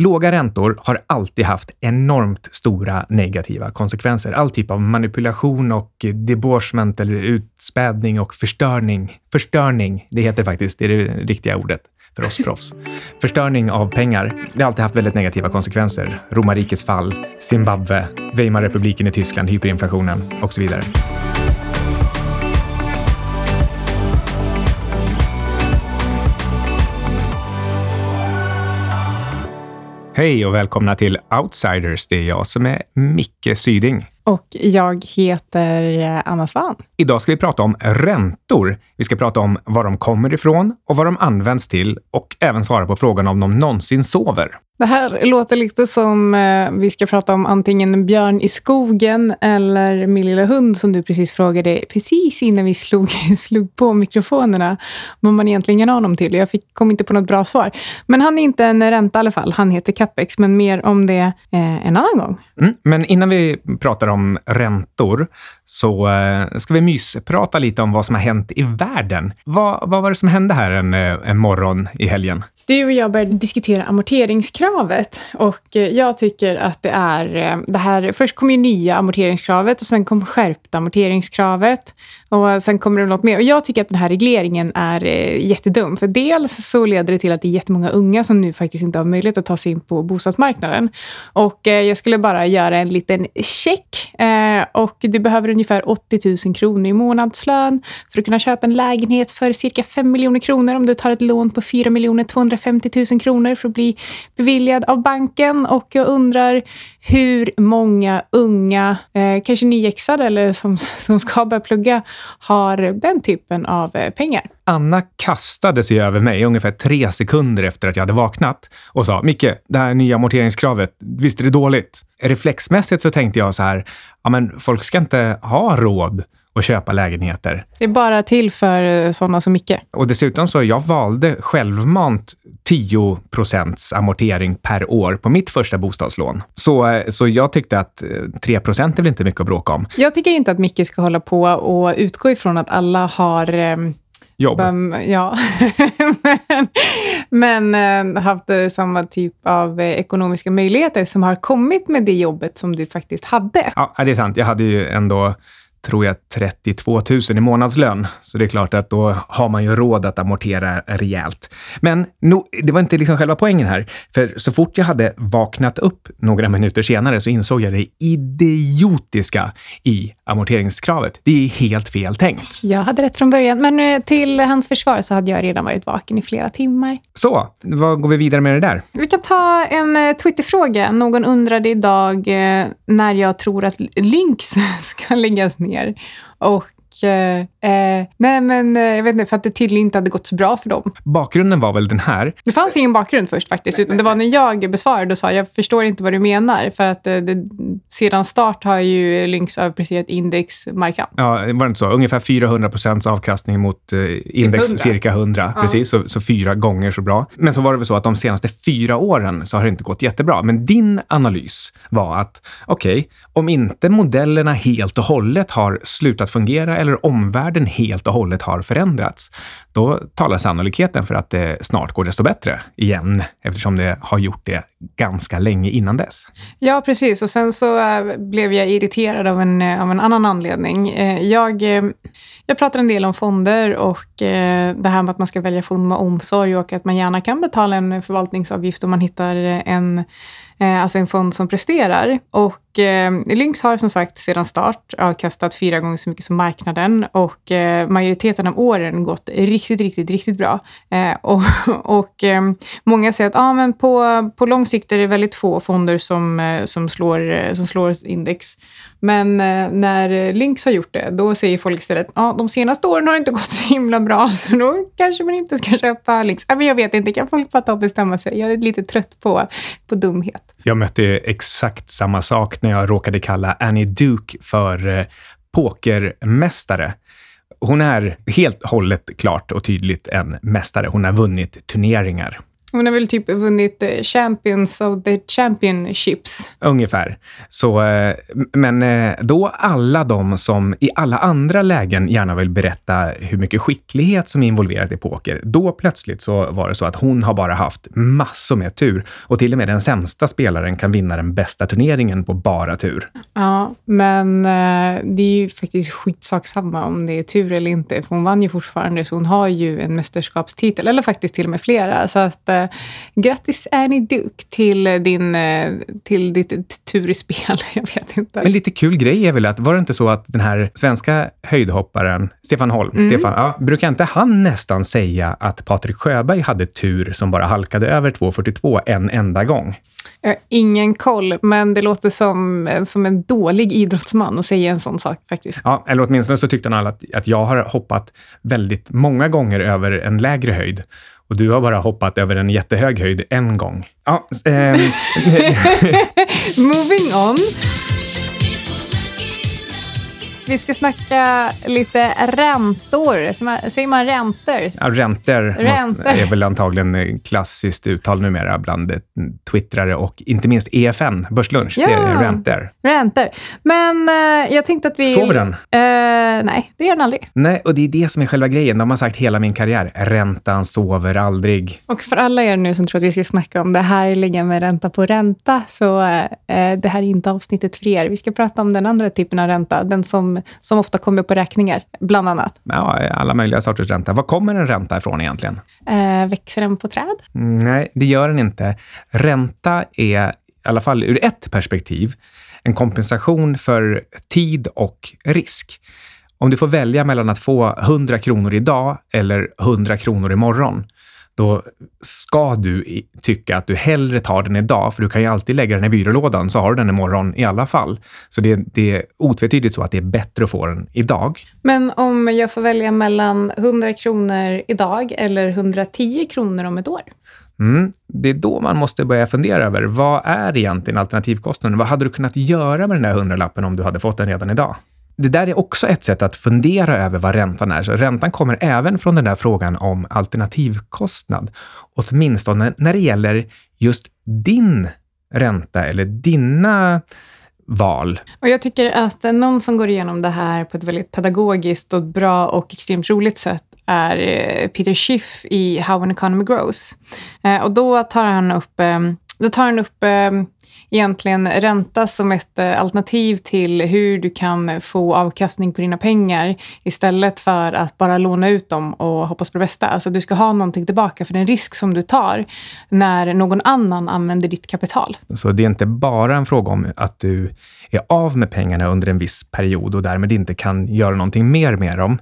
Låga räntor har alltid haft enormt stora negativa konsekvenser. All typ av manipulation och debauchement eller utspädning och förstörning. Förstörning, det heter faktiskt, det är det riktiga ordet för oss proffs. Förstörning av pengar, det har alltid haft väldigt negativa konsekvenser. Romarrikets fall, Zimbabwe, Weimarrepubliken i Tyskland, hyperinflationen och så vidare. Hej och välkomna till Outsiders. Det är jag som är Micke Syding. Och jag heter Anna Svan. Idag ska vi prata om räntor. Vi ska prata om var de kommer ifrån och vad de används till och även svara på frågan om de någonsin sover. Det här låter lite som eh, vi ska prata om antingen Björn i skogen eller Min lilla hund som du precis frågade precis innan vi slog, slog på mikrofonerna. Vad man egentligen har honom till. Jag fick, kom inte på något bra svar. Men han är inte en ränta i alla fall. Han heter Capex, men mer om det eh, en annan gång. Mm, men innan vi pratar om räntor så eh, ska vi mysprata lite om vad som har hänt i världen. Vad, vad var det som hände här en, eh, en morgon i helgen? Du och jag började diskutera amorteringskravet och eh, jag tycker att det är det här. Först kom ju nya amorteringskravet och sen kom skärpta amorteringskravet och sen kommer det något mer. Och jag tycker att den här regleringen är eh, jättedum. För dels så leder det till att det är jättemånga unga som nu faktiskt inte har möjlighet att ta sig in på bostadsmarknaden. Och eh, jag skulle bara göra en liten check. Eh, och du behöver ungefär 80 000 kronor i månadslön för att kunna köpa en lägenhet för cirka 5 miljoner kronor om du tar ett lån på 4 250 000 kronor för att bli beviljad av banken. Och jag undrar hur många unga, kanske nyexade eller som, som ska börja plugga, har den typen av eh, pengar. Anna kastade sig över mig ungefär tre sekunder efter att jag hade vaknat och sa Micke, det här nya amorteringskravet, visst är det dåligt? Reflexmässigt så tänkte jag så här, ja men folk ska inte ha råd att köpa lägenheter. Det är bara till för eh, sådana som Micke. Och dessutom så jag valde självmant 10 procents amortering per år på mitt första bostadslån. Så, eh, så jag tyckte att 3 eh, procent är väl inte mycket att bråka om. Jag tycker inte att Micke ska hålla på och utgå ifrån att alla har um jobb. Ja, men, men haft samma typ av ekonomiska möjligheter som har kommit med det jobbet som du faktiskt hade. Ja, det är sant. Jag hade ju ändå tror jag, 32 000 i månadslön. Så det är klart att då har man ju råd att amortera rejält. Men no, det var inte liksom själva poängen här. För så fort jag hade vaknat upp några minuter senare så insåg jag det idiotiska i amorteringskravet. Det är helt fel tänkt. Jag hade rätt från början, men till hans försvar så hade jag redan varit vaken i flera timmar. Så, vad går vi vidare med det där? Vi kan ta en eh, Twitterfråga. Någon undrade idag eh, när jag tror att Lynx ska läggas ner ner. Och Eh, eh, nej, men eh, jag vet inte, för att det tydligen inte hade gått så bra för dem. Bakgrunden var väl den här? Det fanns ingen bakgrund först faktiskt, utan det var när jag besvarade och sa jag förstår inte vad du menar, för att eh, det, sedan start har ju Lynx överpresterat index markant. Ja, var det inte så? Ungefär 400 procents avkastning mot eh, index 100. cirka 100. Ja. Precis, så, så, fyra gånger så bra. Men så var det väl så att de senaste fyra åren så har det inte gått jättebra. Men din analys var att okej, okay, om inte modellerna helt och hållet har slutat fungera eller omvärlden helt och hållet har förändrats, då talar sannolikheten för att det snart går desto bättre igen, eftersom det har gjort det ganska länge innan dess. Ja, precis. Och sen så eh, blev jag irriterad av en, eh, av en annan anledning. Eh, jag, jag pratar en del om fonder och eh, det här med att man ska välja fond med omsorg och att man gärna kan betala en förvaltningsavgift om man hittar en Eh, alltså en fond som presterar. Och eh, Lynx har som sagt sedan start avkastat fyra gånger så mycket som marknaden och eh, majoriteten av åren gått riktigt, riktigt, riktigt bra. Eh, och och många säger att ah, men på, på lång sikt är det väldigt få fonder som, som, slår, som slår index. Men eh, när Lynx har gjort det, då säger folk istället att ah, de senaste åren har det inte gått så himla bra, så då kanske man inte ska köpa Lynx. Ah, men jag vet inte, kan folk bara ta och bestämma sig? Jag är lite trött på, på dumhet. Jag mötte exakt samma sak när jag råkade kalla Annie Duke för eh, pokermästare. Hon är helt hållet klart och tydligt en mästare. Hon har vunnit turneringar hon har väl typ vunnit eh, Champions of the Championships. Ungefär. Så, eh, men eh, då alla de som i alla andra lägen gärna vill berätta hur mycket skicklighet som är involverat i poker, då plötsligt så var det så att hon har bara haft massor med tur och till och med den sämsta spelaren kan vinna den bästa turneringen på bara tur. Ja, men det är ju faktiskt skitsak samma om det är tur eller inte, för hon vann ju fortfarande, så hon har ju en mästerskapstitel, eller faktiskt till och med flera. Så att grattis Annie Duke till, din, eh, till ditt tur i spel. Jag vet inte. En lite kul grej är väl att, var det inte så att den här svenska höjdhopparen Stefan Holm, mm. Stefan, ja, brukar inte han nästan säga att Patrik Sjöberg hade tur som bara halkade över 2,42 en enda gång? Jag har ingen koll, men det låter som, som en dålig idrottsman att säga en sån sak faktiskt. Ja, eller åtminstone så tyckte han att, att jag har hoppat väldigt många gånger över en lägre höjd. Och du har bara hoppat över en jättehög höjd en gång. Ja, ähm. Moving on. Vi ska snacka lite räntor. Säger man räntor? Ja, räntor, räntor. är väl antagligen klassiskt uttal numera bland twittrare och inte minst EFN, Börslunch. Ja, det är räntor. Räntor. Men eh, jag tänkte att vi... Sover den? Eh, nej, det gör den aldrig. Nej, och det är det som är själva grejen. De har sagt hela min karriär, räntan sover aldrig. Och för alla er nu som tror att vi ska snacka om det här ligga med ränta på ränta, så eh, det här är inte avsnittet för er. Vi ska prata om den andra typen av ränta, den som som, ofta kommer på räkningar, bland annat. Ja, alla möjliga sorters ränta. Var kommer en ränta ifrån egentligen? Eh, växer den på träd? Mm, nej, det gör den inte. Ränta är, i alla fall ur ett perspektiv, en kompensation för tid och risk. Om du får välja mellan att få 100 kronor idag eller 100 kronor imorgon, då ska du tycka att du hellre tar den idag, för du kan ju alltid lägga den i byrålådan, så har du den imorgon i alla fall. Så det, det är otvetydigt så att det är bättre att få den idag. Men om jag får välja mellan 100 kronor idag eller 110 kronor om ett år? Mm, det är då man måste börja fundera över, vad är egentligen alternativkostnaden? Vad hade du kunnat göra med den där hundralappen om du hade fått den redan idag? Det där är också ett sätt att fundera över vad räntan är. Så räntan kommer även från den där frågan om alternativkostnad. Åtminstone när det gäller just din ränta eller dina val. Och Jag tycker att någon som går igenom det här på ett väldigt pedagogiskt och bra och extremt roligt sätt är eh, Peter Schiff i How an Economy Grows. Eh, och då tar han upp, ehm, då tar han upp ehm, egentligen ränta som ett eh, alternativ till hur du kan få avkastning på dina pengar istället för att bara låna ut dem och hoppas på det bästa. Alltså du ska ha någonting tillbaka för den risk som du tar när någon annan använder ditt kapital. Så det är inte bara en fråga om att du är av med pengarna under en viss period och därmed inte kan göra någonting mer med dem.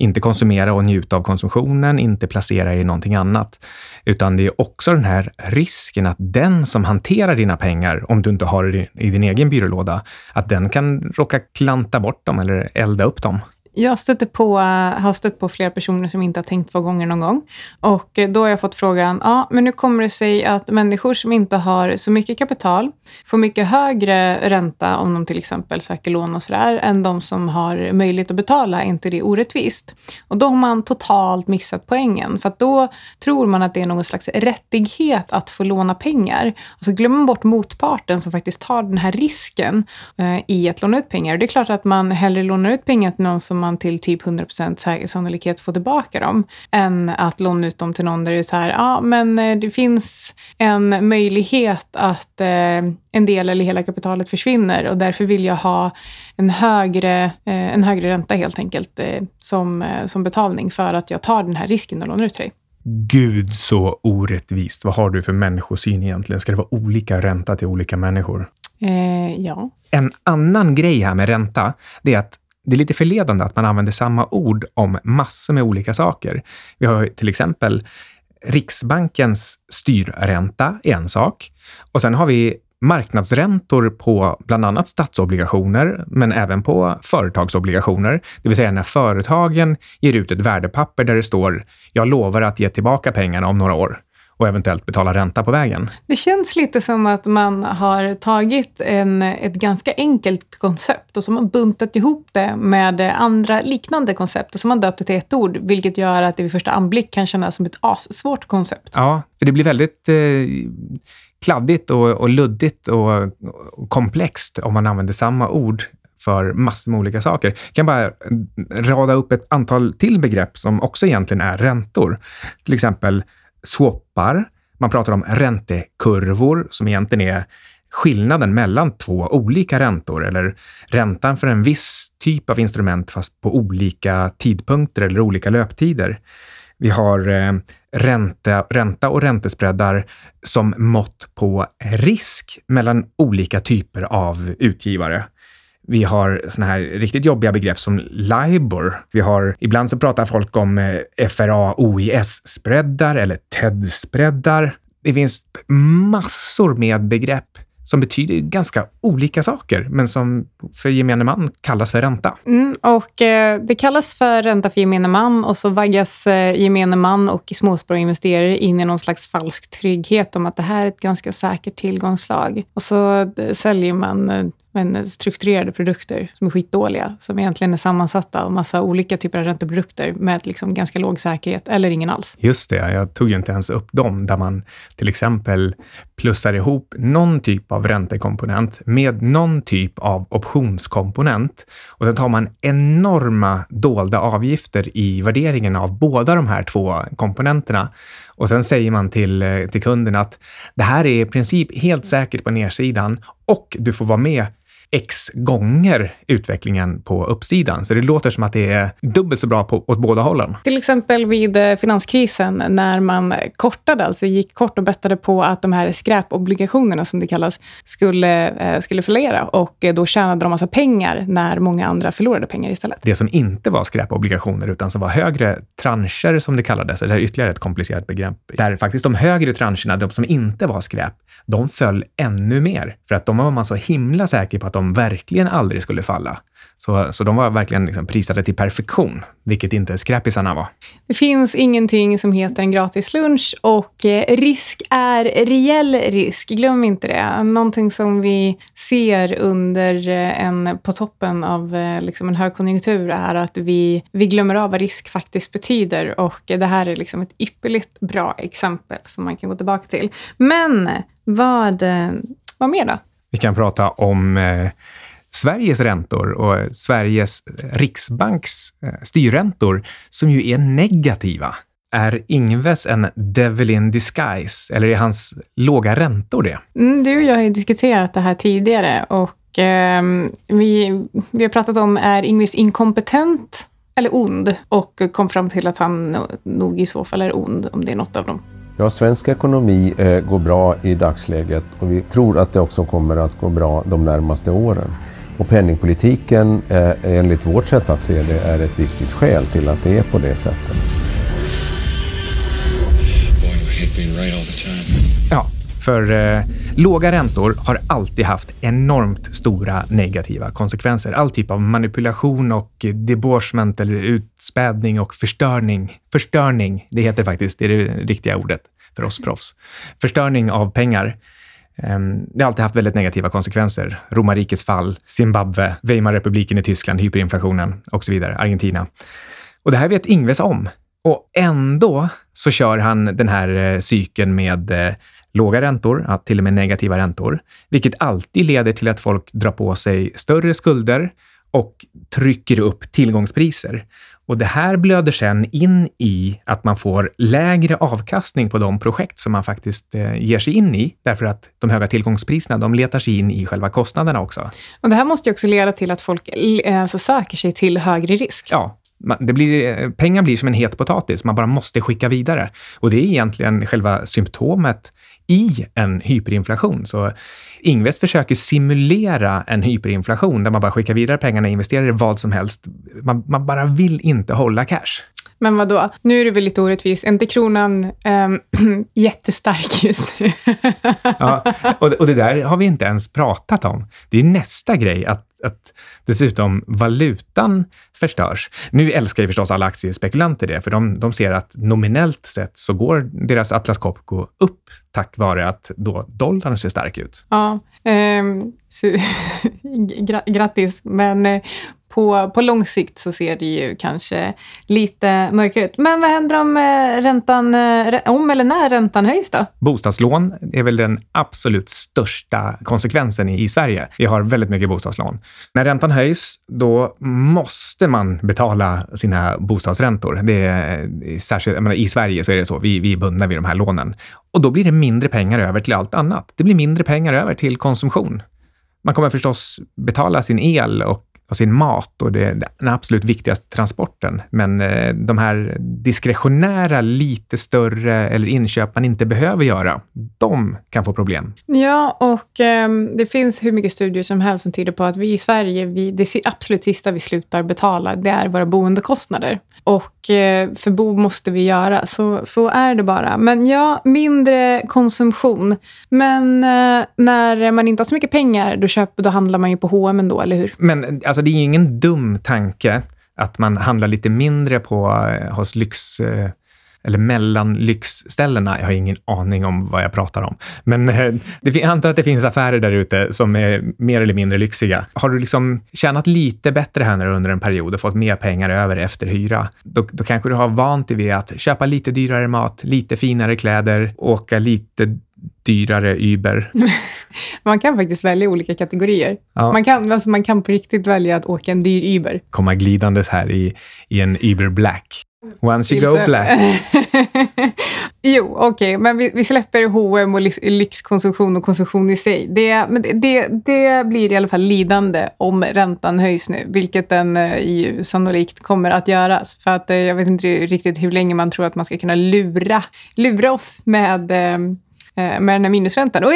Inte konsumera och njuta av konsumtionen, inte placera i någonting annat. Utan det är också den här risken att den som hanterar dina pengar, om du inte har det i din egen byrålåda, att den kan råka klanta bort dem eller elda upp dem. Jag stötte på, har stött på flera personer som inte har tänkt två gånger någon gång. Och då har jag fått frågan, ja, men nu kommer det sig att människor som inte har så mycket kapital får mycket högre ränta om de till exempel söker lån och sådär, än de som har möjlighet att betala. Är inte det orättvist? Och då har man totalt missat poängen. För att då tror man att det är någon slags rättighet att få låna pengar. Och så glömmer man bort motparten som faktiskt tar den här risken eh, i att låna ut pengar. Och det är klart att man hellre lånar ut pengar till någon som man till typ 100% sannolikhet få tillbaka dem, än att låna ut dem till någon där det är så här, ja men eh, det finns en möjlighet att eh, en del eller hela kapitalet försvinner och därför vill jag ha en högre, eh, en högre ränta helt enkelt eh, som, eh, som betalning för att jag tar den här risken och lånar ut till dig. Gud så orättvist. Vad har du för människosyn egentligen? Ska det vara olika ränta till olika människor? Eh, ja. En annan grej här med ränta, det är att det är lite förledande att man använder samma ord om massor med olika saker. Vi har till exempel Riksbankens styrränta är en sak och sen har vi marknadsräntor på bland annat statsobligationer, men även på företagsobligationer. Det vill säga när företagen ger ut ett värdepapper där det står “Jag lovar att ge tillbaka pengarna om några år” och eventuellt betala ränta på vägen. Det känns lite som att man har tagit en, ett ganska enkelt koncept och så har man buntat ihop det med andra liknande koncept och så har man döpt det till ett ord, vilket gör att det vid första anblick kan kännas som ett assvårt koncept. Ja, för det blir väldigt eh, kladdigt och, och luddigt och, och komplext om man använder samma ord för massor med olika saker. Jag kan bara rada upp ett antal till begrepp som också egentligen är räntor. Till exempel swappar. Man pratar om räntekurvor som egentligen är skillnaden mellan två olika räntor eller räntan för en viss typ av instrument fast på olika tidpunkter eller olika löptider. Vi har eh, ränta, ränta och räntespreadar som mått på risk mellan olika typer av utgivare. Vi har såna här riktigt jobbiga begrepp som LIBOR. Vi har, ibland så pratar folk om eh, FRA OIS-spreadar eller TED-spreadar. Det finns massor med begrepp som betyder ganska olika saker, men som för gemene man kallas för ränta. Mm, och eh, Det kallas för ränta för gemene man och så vaggas eh, gemene man och småsparinvesterare in i någon slags falsk trygghet om att det här är ett ganska säkert tillgångslag. Och så eh, säljer man eh, men strukturerade produkter som är skitdåliga, som egentligen är sammansatta av massa olika typer av ränteprodukter med liksom ganska låg säkerhet eller ingen alls. Just det, jag tog ju inte ens upp dem, där man till exempel plussar ihop någon typ av räntekomponent med någon typ av optionskomponent och sen tar man enorma dolda avgifter i värderingen av båda de här två komponenterna. Och sen säger man till, eh, till kunden att det här är i princip helt säkert på nedsidan och du får vara med x gånger utvecklingen på uppsidan. Så det låter som att det är dubbelt så bra på, åt båda hållen. Till exempel vid eh, finanskrisen när man kortade, alltså gick kort och bettade på att de här skräpobligationerna, som det kallas, skulle, eh, skulle fallera och då tjänade de massa pengar när många andra förlorade pengar istället. Det som inte var skräpobligationer utan som var högre trancher som det kallades, det är ytterligare ett komplicerat begrepp, där faktiskt de högre trancherna, de som inte var skräp, de föll ännu mer för att de var man så himla säker på att de verkligen aldrig skulle falla. Så, så de var verkligen liksom prisade till perfektion, vilket inte skräpisarna var. Det finns ingenting som heter en gratis lunch och eh, risk är reell risk. Glöm inte det. Någonting som vi ser under eh, en, på toppen av eh, liksom en högkonjunktur är att vi, vi glömmer av vad risk faktiskt betyder och det här är liksom ett ypperligt bra exempel som man kan gå tillbaka till. Men vad, vad mer då? Vi kan prata om eh, Sveriges räntor och eh, Sveriges riksbanks eh, styrräntor som ju är negativa. Är Ingves en devil in disguise eller är hans låga räntor det? Mm, du och jag har ju diskuterat det här tidigare och eh, vi, vi har pratat om är Ingves inkompetent eller ond och kom fram till att han nog i så fall är ond om det är något av dem. Ja, svensk ekonomi eh, går bra i dagsläget och vi tror att det också kommer att gå bra de närmaste åren. Och penningpolitiken, eh, enligt vårt sätt att se det, är ett viktigt skäl till att det är på det sättet. Ja, för eh, låga räntor har alltid haft enormt stora negativa konsekvenser. All typ av manipulation och debauchement eller utspädning och förstörning. Förstörning, det heter faktiskt, det är det riktiga ordet för oss proffs. Förstörning av pengar. Ehm, det har alltid haft väldigt negativa konsekvenser. Romarrikets fall, Zimbabwe, Weimarrepubliken i Tyskland, hyperinflationen och så vidare, Argentina. Och det här vet Ingves om. Och ändå så kör han den här eh, cykeln med eh, låga räntor, till och med negativa räntor, vilket alltid leder till att folk drar på sig större skulder och trycker upp tillgångspriser. Och det här blöder sen in i att man får lägre avkastning på de projekt som man faktiskt eh, ger sig in i, därför att de höga tillgångspriserna, de letar sig in i själva kostnaderna också. Och det här måste ju också leda till att folk eh, alltså, söker sig till högre risk. Ja, det blir, eh, pengar blir som en het potatis, man bara måste skicka vidare. Och det är egentligen själva symptomet i en hyperinflation. Så Ingves försöker simulera en hyperinflation där man bara skickar vidare pengarna investerar i vad som helst. Man, man bara vill inte hålla cash. Men vad då? Nu är det väl lite orättvist. Är inte kronan ähm, jättestark just nu? ja, och, och det där har vi inte ens pratat om. Det är nästa grej, att att, dessutom valutan förstörs. Nu älskar ju förstås alla aktiespekulanter det, för de, de ser att nominellt sett så går deras Atlas Copco upp tack vare att då dollarn ser stark ut. Ja, eh, grattis, men eh, på, på lång sikt så ser det ju kanske lite mörkare ut. Men vad händer om eh, räntan, eh, om eller när räntan höjs då? Bostadslån är väl den absolut största konsekvensen i, i Sverige. Vi har väldigt mycket bostadslån. När räntan höjs, då måste man betala sina bostadsräntor. Det är eh, särskilt, menar, I Sverige så är det så. Vi, vi är bundna vid de här lånen. Och då blir det mindre pengar över till allt annat. Det blir mindre pengar över till konsumtion. Man kommer förstås betala sin el och och sin mat och det, den absolut viktigaste transporten. Men eh, de här diskretionära, lite större eller inköp man inte behöver göra, de kan få problem. Ja, och eh, det finns hur mycket studier som helst som tyder på att vi i Sverige, vi, det absolut sista vi slutar betala, det är våra boendekostnader. Och eh, för bo måste vi göra, så, så är det bara. Men ja, mindre konsumtion. Men eh, när man inte har så mycket pengar, då, köper, då handlar man ju på H&M ändå, eller hur? Men alltså, Alltså, det är ingen dum tanke att man handlar lite mindre på, eh, hos lyx eh, eller mellan lyxställena. Jag har ingen aning om vad jag pratar om. Men eh, det, jag antar att det finns affärer där ute som är mer eller mindre lyxiga. Har du liksom tjänat lite bättre här under en period och fått mer pengar över efter hyra, då, då kanske du har vant dig vid att köpa lite dyrare mat, lite finare kläder, åka lite dyrare Uber. man kan faktiskt välja olika kategorier. Ja. Man, kan, alltså man kan på riktigt välja att åka en dyr Uber. Komma glidandes här i, i en Uber Black. Once you go black. jo, okej, okay, men vi, vi släpper H&M och lyxkonsumtion och konsumtion i sig. Det, men det, det blir i alla fall lidande om räntan höjs nu, vilket den eh, ju sannolikt kommer att göras. För att eh, jag vet inte riktigt hur länge man tror att man ska kunna lura, lura oss med eh, Eh, med den här minusräntan. Och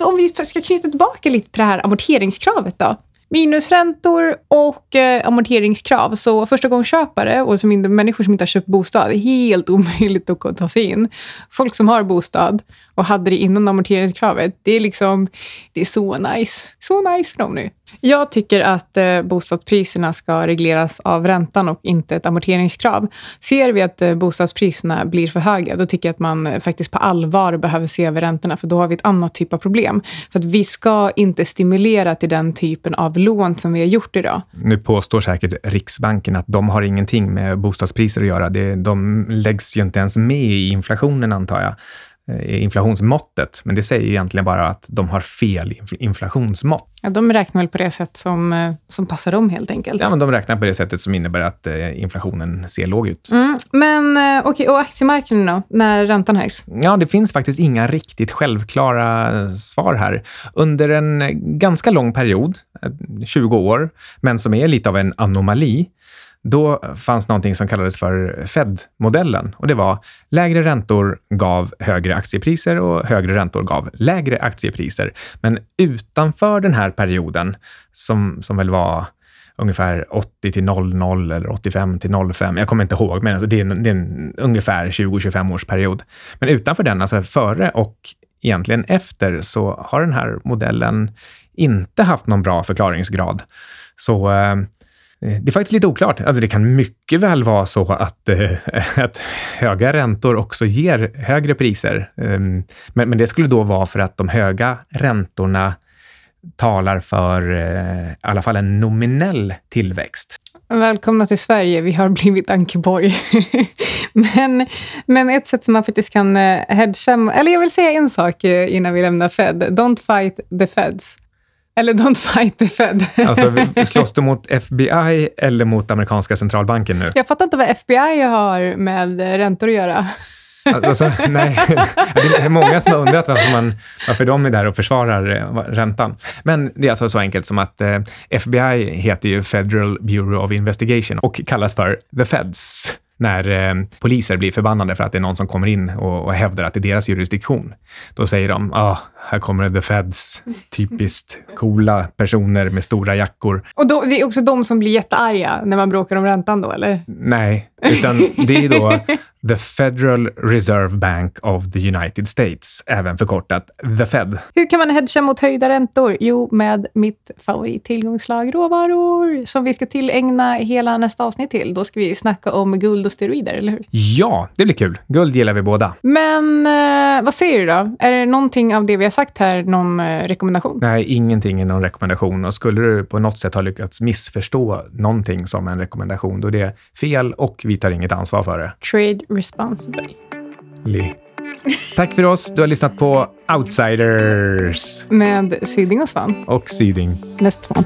om vi ska knyta tillbaka lite till det här amorteringskravet då minusräntor och eh, amorteringskrav. Så första gången köpare och som människor som inte har köpt bostad, är helt omöjligt att ta sig in. Folk som har bostad och hade det innan amorteringskravet, det är liksom, det är så nice. Så nice för dem nu. Jag tycker att eh, bostadspriserna ska regleras av räntan och inte ett amorteringskrav. Ser vi att eh, bostadspriserna blir för höga, då tycker jag att man eh, faktiskt på allvar behöver se över räntorna, för då har vi ett annat typ av problem. För att vi ska inte stimulera till den typen av lån som vi har gjort idag. Nu påstår säkert Riksbanken att de har ingenting med bostadspriser att göra. Det, de läggs ju inte ens med i inflationen, antar jag. Eh, inflationsmåttet, men det säger egentligen bara att de har fel inflationsmått. Ja, de räknar väl på det sätt som, eh, som passar dem helt enkelt? Ja, men de räknar på det sättet som innebär att eh, inflationen ser låg ut. Mm, men okej, okay, och aktiemarknaden då, när räntan höjs? Ja, det finns faktiskt inga riktigt självklara svar här. Under en ganska lång period, 20 år, men som är lite av en anomali, då fanns någonting som kallades för Fed-modellen och det var lägre räntor gav högre aktiepriser och högre räntor gav lägre aktiepriser. Men utanför den här perioden, som, som väl var ungefär 80 till 00 eller 85 till 05. Jag kommer inte ihåg, men alltså det, är en, det är en ungefär 20-25 års period. Men utanför den, alltså före och egentligen efter, så har den här modellen inte haft någon bra förklaringsgrad. Så eh, Eh, det är faktiskt lite oklart. Alltså det kan mycket väl vara så att, eh, att höga räntor också ger högre priser. Ehm, men, men det skulle då vara för att de höga räntorna talar för eh, i alla fall en nominell tillväxt. Välkomna till Sverige. Vi har blivit Ankeborg. men, men ett sätt som man faktiskt kan hedga... Eller jag vill säga en sak innan vi lämnar Fed. Don't fight the Feds. Eller Don't fight the Fed. alltså, slåss du mot FBI eller mot amerikanska centralbanken nu? Jag fattar inte vad FBI har med räntor att göra. Alltså, nej, det är många som har undrat varför, man, varför de är där och försvarar eh, räntan. Men det är alltså så enkelt som att eh, FBI heter ju Federal Bureau of Investigation och kallas för the Feds när eh, poliser blir förbannade för att det är någon som kommer in och, och hävdar att det är deras jurisdiktion. Då säger de, ah, här kommer the feds, typiskt coola personer med stora jackor. Och då, det är också de som blir jättearga när man bråkar om räntan då, eller? Nej, utan det är då The Federal Reserve Bank of the United States, även förkortat The Fed. Hur kan man hedga mot höjda räntor? Jo, med mitt favorittillgångslag råvaror, som vi ska tillägna hela nästa avsnitt till. Då ska vi snacka om guld och steroider, eller hur? Ja, det blir kul. Guld gillar vi båda. Men eh, vad säger du då? Är det någonting av det vi har sagt här någon eh, rekommendation? Nej, ingenting är någon rekommendation. Och skulle du på något sätt ha lyckats missförstå någonting som en rekommendation, då är det fel och vi tar inget ansvar för det. Trade responsibly. Li. Tack för oss. Du har lyssnat på Outsiders Med Syding och Svan. och Syding. Mest Svan.